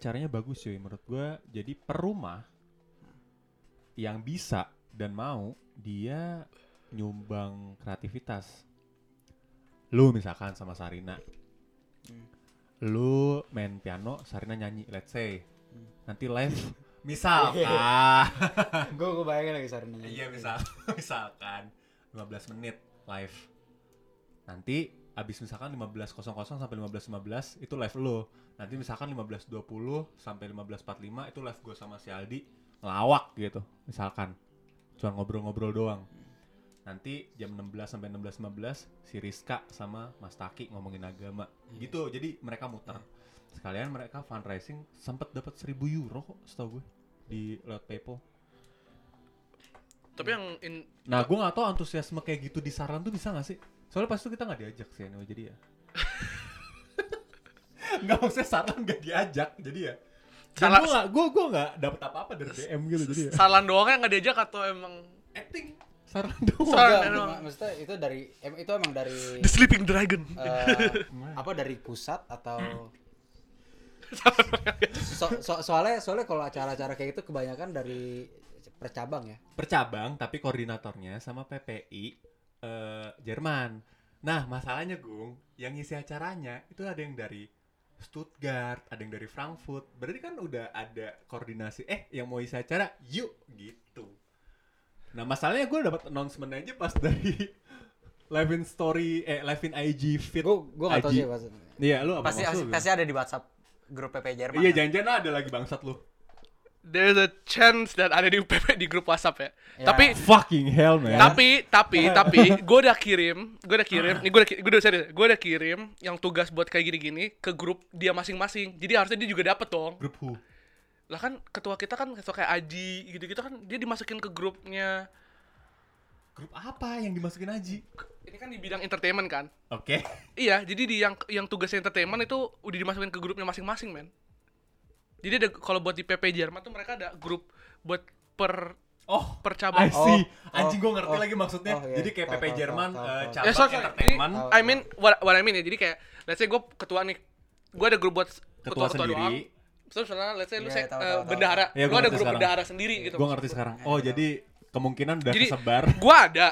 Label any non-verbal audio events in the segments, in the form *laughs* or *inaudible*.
caranya bagus cuy. Menurut gua jadi per rumah yang bisa dan mau dia nyumbang kreativitas. Lu misalkan sama Sarina. Hmm. lu main piano Sarina nyanyi let's say. Nanti live. Iya. *laughs* misalkan. *laughs* Gue gue bayangin lagi Sarina iya misal *laughs* misalkan. 15 menit live. Nanti abis misalkan 15.00 sampai 15.15 itu live lo. Nanti misalkan 15.20 sampai 15.45 itu live gue sama si Aldi ngelawak gitu misalkan. Cuma ngobrol-ngobrol doang. Nanti jam 16 sampai 16.15 si Rizka sama Mas Taki ngomongin agama. Iya. gitu jadi mereka muter. Sekalian mereka fundraising sempat dapat 1000 euro kok setahu gue di lewat PayPal. Tapi yang in, Nah, gue gak tahu antusiasme kayak gitu di Sarlan tuh bisa gak sih? Soalnya pas itu kita gak diajak sih, anyway, jadi ya. *laughs* Nggak maksudnya Sarlan gak diajak, jadi ya. Salah- gue gak, gue, gue gak dapet apa-apa dari DM gitu, jadi ya. salan doang yang nggak diajak atau emang Acting. Sarlan doang. Sar- Enggak, emang. mak- maksudnya itu dari em, itu emang dari The Sleeping Dragon. eh, *laughs* apa dari pusat atau *laughs* so, so- soalnya soalnya kalau acara-acara kayak gitu kebanyakan dari percabang ya Percabang, tapi koordinatornya sama PPI eh, Jerman. Nah, masalahnya Gung, yang ngisi acaranya itu ada yang dari Stuttgart, ada yang dari Frankfurt. Berarti kan udah ada koordinasi. Eh, yang mau isi acara, yuk gitu. Nah, masalahnya gue dapat announcement aja pas dari *laughs* live in story, eh live in IG feed. gue gue nggak tahu IG. sih pas Iya, lu apa pasti maksud lu? pasti ada di WhatsApp grup PP Jerman Iya, jangan-jangan ada lagi bangsat lu. There's a chance that ada di PP *laughs* di grup WhatsApp ya. Ya. Tapi Fucking hell, man. tapi tapi *laughs* tapi gue udah kirim, gue udah kirim, nih gue udah gue udah serius, gue udah kirim yang tugas buat kayak gini-gini ke grup dia masing-masing. Jadi harusnya dia juga dapet dong. Grup who? Lah kan ketua kita kan ketua kayak Aji gitu-gitu kan dia dimasukin ke grupnya. Grup apa yang dimasukin Aji? Ini kan di bidang entertainment kan. Oke. Iya, jadi di yang yang tugasnya entertainment itu udah dimasukin ke grupnya masing-masing, men. Jadi ada kalau buat di PP Jerman tuh mereka ada grup buat per Oh, per cabang. I see. Oh, Anjing oh, gue ngerti oh, lagi maksudnya. oh, iya. Jadi kayak PP Jerman eh, tahu. cabang sorry, sorry. entertainment. Ini- I mean what, what I mean ya. Jadi kayak let's say gue ketua nih. Gue ada grup buat ketua, ketua-ketua doang. sendiri. Terus misalnya let's say lu Iya, sek- tahu, eh, bendahara. Iya, lu gua ada grup sekarang. bendahara sendiri gitu. Gue ngerti sekarang. Oh, jadi kemungkinan udah Jadi kesebar. gue ada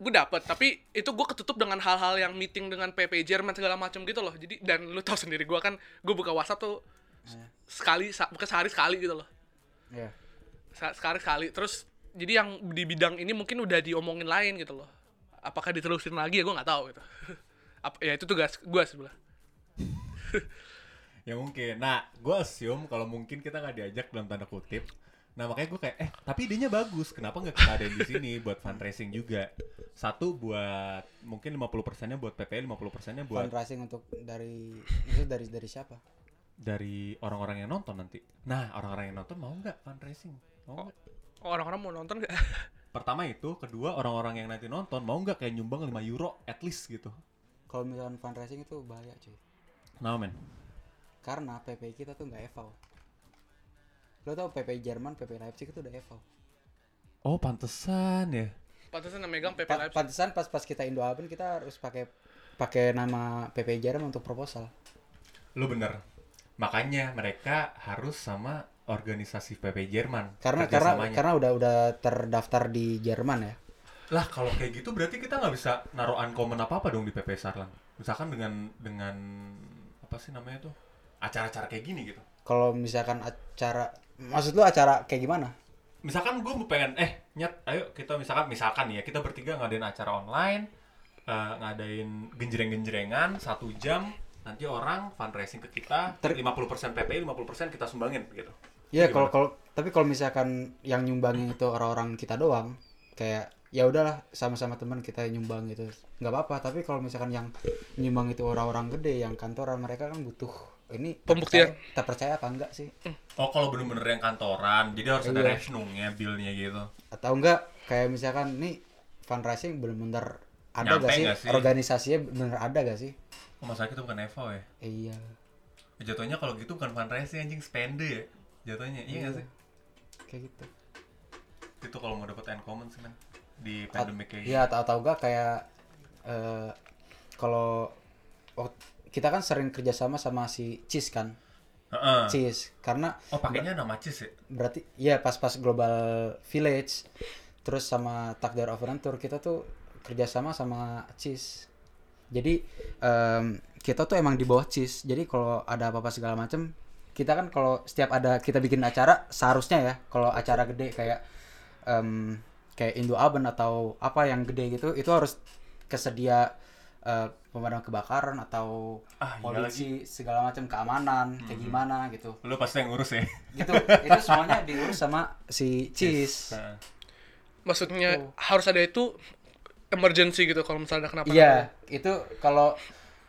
gue dapet tapi itu gue ketutup dengan hal-hal yang meeting dengan PP Jerman segala macam gitu loh jadi dan lu tahu sendiri gue kan gue buka WhatsApp tuh Iya. sekali sa- bukan sehari sekali gitu loh Iya. Sa- sekali sekali terus jadi yang di bidang ini mungkin udah diomongin lain gitu loh apakah diterusin lagi ya gue nggak tahu gitu *laughs* Apa, ya itu tugas gue sebelah ya mungkin. Nah, gue assume kalau mungkin kita nggak diajak dalam tanda kutip. Nah makanya gue kayak, eh tapi idenya bagus, kenapa nggak kita ada di sini buat fundraising juga? Satu buat mungkin 50 persennya buat PPL, 50 persennya buat fundraising untuk dari itu dari dari siapa dari orang-orang yang nonton nanti. Nah orang-orang yang nonton mau nggak fundraising? Mau nggak? orang-orang mau nonton gak? *laughs* Pertama itu, kedua orang-orang yang nanti nonton mau nggak kayak nyumbang 5 euro at least gitu. kalau misalkan fundraising itu bahaya cuy Nah men, karena PP kita tuh nggak eval lo tau PP Jerman PP Leipzig itu udah eval oh pantesan ya. pantesan yang megang PP Pa Leipzig pantesan pas pas kita Indo Open kita harus pakai pakai nama PP Jerman untuk proposal Lu bener. Makanya mereka harus sama organisasi PP Jerman. karena karena karena udah udah terdaftar di Jerman ya Lah kalau kayak gitu berarti kita nggak bisa naruh uncommon apa apa dong di PP Sarlan. Misalkan dengan dengan apa sih namanya tuh acara-acara kayak gini gitu. kalau misalkan acara maksud lu acara kayak gimana Misalkan gue pengen eh nyet ayo kita misalkan misalkan ya kita bertiga ngadain acara online eh, ngadain genjreng-genjrengan satu jam nanti orang fundraising ke kita Ter- 50% PPI 50% kita sumbangin gitu. Iya kalau kalau tapi kalau misalkan yang nyumbangin itu orang-orang kita doang kayak ya udahlah sama-sama teman kita nyumbang gitu nggak apa-apa tapi kalau misalkan yang nyumbang itu orang-orang gede yang kantoran mereka kan butuh ini Pembuktian. terpercaya- terpercaya apa enggak sih Oh kalau bener-bener yang kantoran jadi harus ada Iya. revenue-nya bill-nya gitu. atau enggak kayak misalkan nih fundraising bener-bener ada Nyampe gak sih? nggak sih? organisasinya bener ada gak sih Oh, masa kita bukan Evo ya? Eh, iya Jatuhnya kalau gitu bukan fundraising anjing spende ya. Jatuhnya iya nggak sih? kayak gitu Itu kalau mau dapat uncommon sih men di pandemic kayak Iya atau atau enggak kayak eh kalau kita kan sering kerjasama sama si Cis kan Heeh. cheese karena Oh pakainya nama cheese ya? berarti ya pas-pas global village terus sama takdir Adventure kita tuh kerjasama sama cheese jadi em, kita tuh emang di bawah cheese jadi kalau ada apa-apa segala macem kita kan kalau setiap ada kita bikin acara seharusnya ya kalau acara gede kayak em, kayak Indo Aben atau apa yang gede gitu itu harus kesedia eh, pemadam kebakaran atau Ah, iya polisi segala macam keamanan kayak gimana gitu. Lu pasti yang ngurus ya? gitu. Itu semuanya diurus sama si cheese Heeh. Maksudnya harus ada itu emergency gitu kalau misalnya ada kenapa iya itu kalau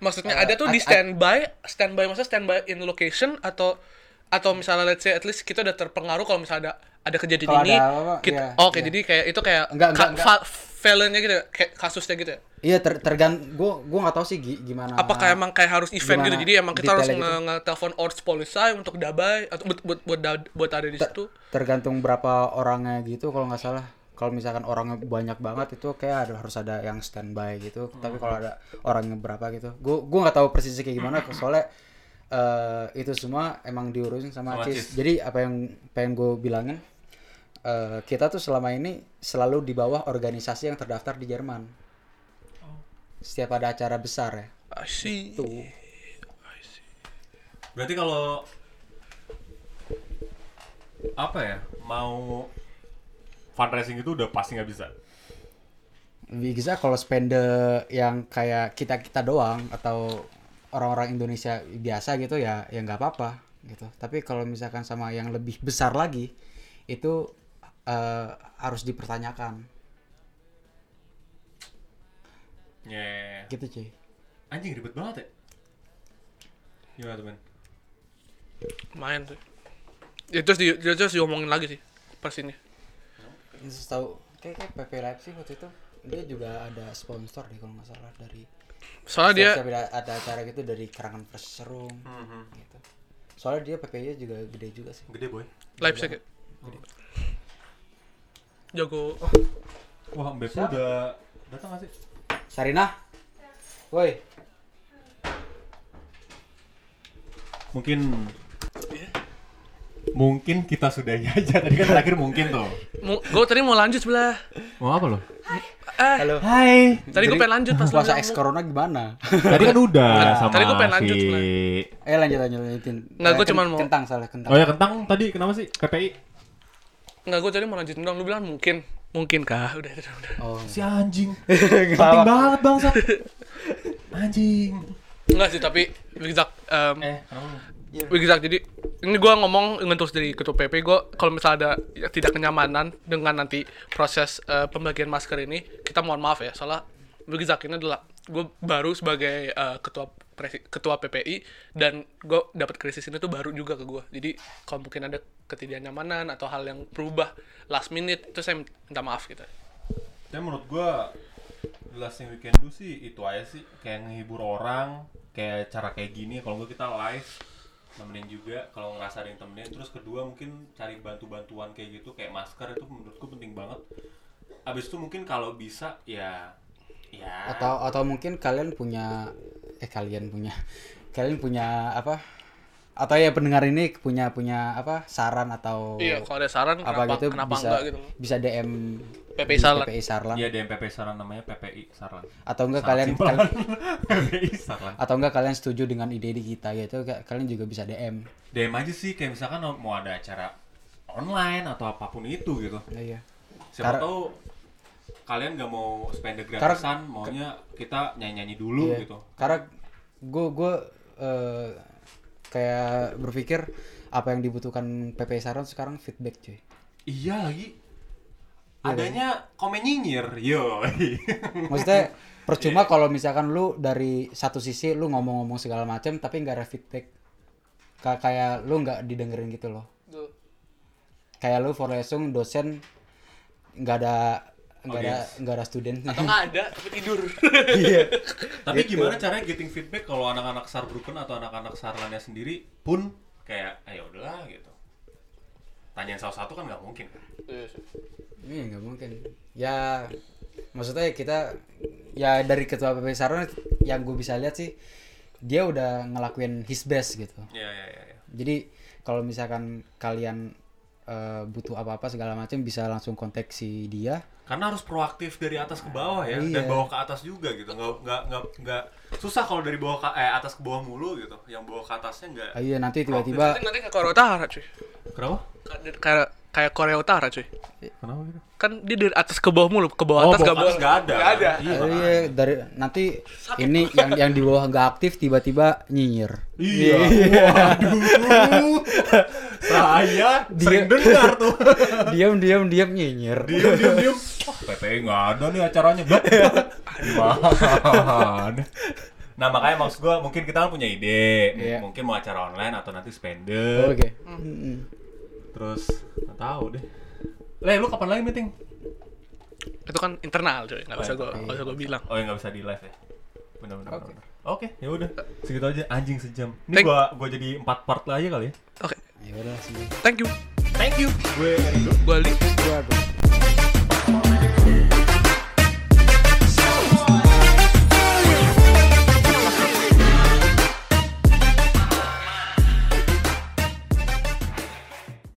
Maksudnya Eh, ada tuh di a- a- standby, standby maksudnya standby in location atau atau misalnya let's say at least kita udah terpengaruh kalau misalnya ada ada kejadian ini. ada apa, kita, iya, oh, Oke, iya. jadi kayak itu kayak Enggak, enggak, enggak. valence-nya gitu ya, kayak kasusnya gitu ya. iya ter tergan gua gua nggak tahu sih gi- gimana Apakah emang kayak harus event gitu? Jadi emang kita harus nge gitu? nge-telepon Orts Polisai untuk dabai atau buat buat buat, buat ada di situ. tergantung berapa orangnya gitu kalau nggak salah kalau misalkan orangnya banyak banget itu kayak ada harus ada yang standby gitu. Tapi kalau ada orangnya berapa gitu. Gua gua nggak tahu persisnya kayak gimana *laughs* soalnya eh, itu semua emang diurusin sama, Sama Cis. Jadi apa yang pengen gue bilangin eh, kita tuh selama ini selalu di bawah organisasi yang terdaftar di Jerman. Setiap ada acara besar ya. I see. tuh. Berarti kalau apa ya mau fundraising itu udah pasti nggak bisa. bisa kalau spender yang kayak kita kita doang atau orang-orang Indonesia biasa gitu ya ya nggak apa-apa gitu tapi kalau misalkan sama yang lebih besar lagi itu eh, harus dipertanyakan Ya. gitu cuy Anjing ribet banget ya. Gimana men? Lumayan tuh. Ya, terus di terus diomongin lagi sih pas ini. Tahu kayak, kayak PP Leipzig waktu itu. Dia juga ada sponsor deh kalau nggak salah dari Soalnya dia ada, ada acara gitu dari karangan Perserum gitu. Soalnya dia PP-nya juga gede juga sih. Gede boy. Leipzig ya. Jago. Wah Mbak udah datang gak sih? Sarina? Woi. Mungkin mungkin kita sudahi *laughs* aja tadi kan terakhir mungkin tuh. Gue tadi mau lanjut sebelah. Mau apa lo? Eh, halo Hai. tadi gue pengen lanjut pas puasa bilang ex corona gimana Tadi kan udah sama Tadi gua pengen lanjut si... sebenarnya. Eh lanjut lanjut lanjutin. Nggak, Eh, gua ken- cuman mau- kentang salah kentang. Oh ya kentang tadi kenapa sih PPI? Enggak, gue tadi mau lanjutin dong. Lu bilang mungkin. Mungkin kah? Udah, udah, udah. Oh. Si anjing. *laughs* Nggak Penting banget bangsat. Anjing. Enggak sih, tapi Wigzak um, Eh, kenapa? Wigzak jadi ini gua ngomong dengan terus dari ketua PP gue kalau misalnya ada ya, tidak kenyamanan dengan nanti proses eh, pembagian masker ini kita mohon maaf ya. Soalnya Wigzak ini adalah gue baru sebagai eh, ketua presi- ketua PPI dan gue dapat krisis ini tuh baru juga ke gue jadi kalau mungkin ada ketidaknyamanan atau hal yang berubah last minute itu saya minta maaf gitu. Dan menurut gua the last thing we can do sih itu aja sih. Kayak ngehibur orang kayak cara kayak gini. Kalau nggak kita live nemenin juga kalau ngerasa ada yang temenin terus kedua mungkin cari bantu-bantuan kayak gitu kayak masker itu menurutku penting banget abis itu mungkin kalau bisa ya ya Atau atau mungkin kalian punya eh kalian punya *laughs* kalian punya apa? Atau ya pendengar ini punya punya apa? saran atau iya kalau ada saran apa kenapa, gitu kenapa bisa enggak gitu bisa DM PPI di Sarlan. PPI Sarlan. Iya DMPP Saran namanya PPI Saran. Atau enggak Sangat kalian, kalian *laughs* PPI Saran. atau enggak kalian setuju dengan ide-ide kita gitu ka- kalian juga bisa DM. DM aja sih kayak misalkan mau ada acara online atau apa pun itu gitu. Iya. Siapa Karena- tahu kalian nggak mau spend Karena- gratisan, maunya kita nyanyi-nyanyi dulu Iya. gitu. Karena gue gue eh, kayak berpikir apa yang dibutuhkan PPI Saran sekarang feedback cuy. Iya lagi. Iya, Adanya komen nyinyir, yo. Maksudnya *laughs* percuma kalau misalkan lu dari satu sisi lu ngomong-ngomong segala macam tapi nggak ada feedback. Ka- kayak lu nggak didengerin gitu loh. Tuh. Kayak lu Forlesung dosen nggak ada nggak ada nggak ada student. atau nggak ada tapi tidur *laughs* Iya. Tapi Gitu. gimana caranya getting feedback kalau anak-anak Sarbruken atau anak-anak Sarlannya sendiri pun kayak, ayo udahlah gitu. Tanyain salah satu kan nggak mungkin kan. Iya nggak mungkin. Ya maksudnya kita ya dari ketua PP Saran yang gue bisa lihat sih dia udah ngelakuin his best gitu Iya iya iya. iya. jadi kalau misalkan kalian eh, butuh apa-apa segala macam bisa langsung kontak si dia Karena harus proaktif dari atas ke bawah ya, Iya. dan bawah ke atas juga gitu. Nggak nggak nggak nggak susah kalau dari bawah ke eh atas ke bawah mulu gitu. Yang bawah ke atasnya nggak. Ah, iya nanti tiba-tiba Nanti nanti kayak Korea Utara cuy. Kenapa? Kayak- Kayak Korea Utara cuy. Kenapa gitu? Kan dia dari atas ke bawah mulu, ke bawah Oh, atas bawah gak ke atas boleh. nggak ada. Nggak ada. Iya, makanya. iya, dari nanti ini yang yang di bawah nggak aktif tiba-tiba nyinyir Iya. Waduh. Saya sering dengar tuh. diam diam diam nyinyir Diem diem diem. Wah, PPI nggak ada nih acaranya. Gimana? Nah makanya maksud gue mungkin kita kan punya ide, Iya. mungkin mau acara online atau nanti spender, oke Mm-mm. Terus nggak tahu deh. Le, lu kapan lagi meeting? Itu kan internal cuy, nggak usah Oh, gua nggak usah gua bilang. Oh ya nggak bisa di live ya? Benar benar. Oke. Oke, ya udah segitu aja anjing sejam. Ini Thank- gua gua jadi empat part lah aja kali ya. Oke, ya udah sih thank you. Thank you. Gue Ali. Gua- gua-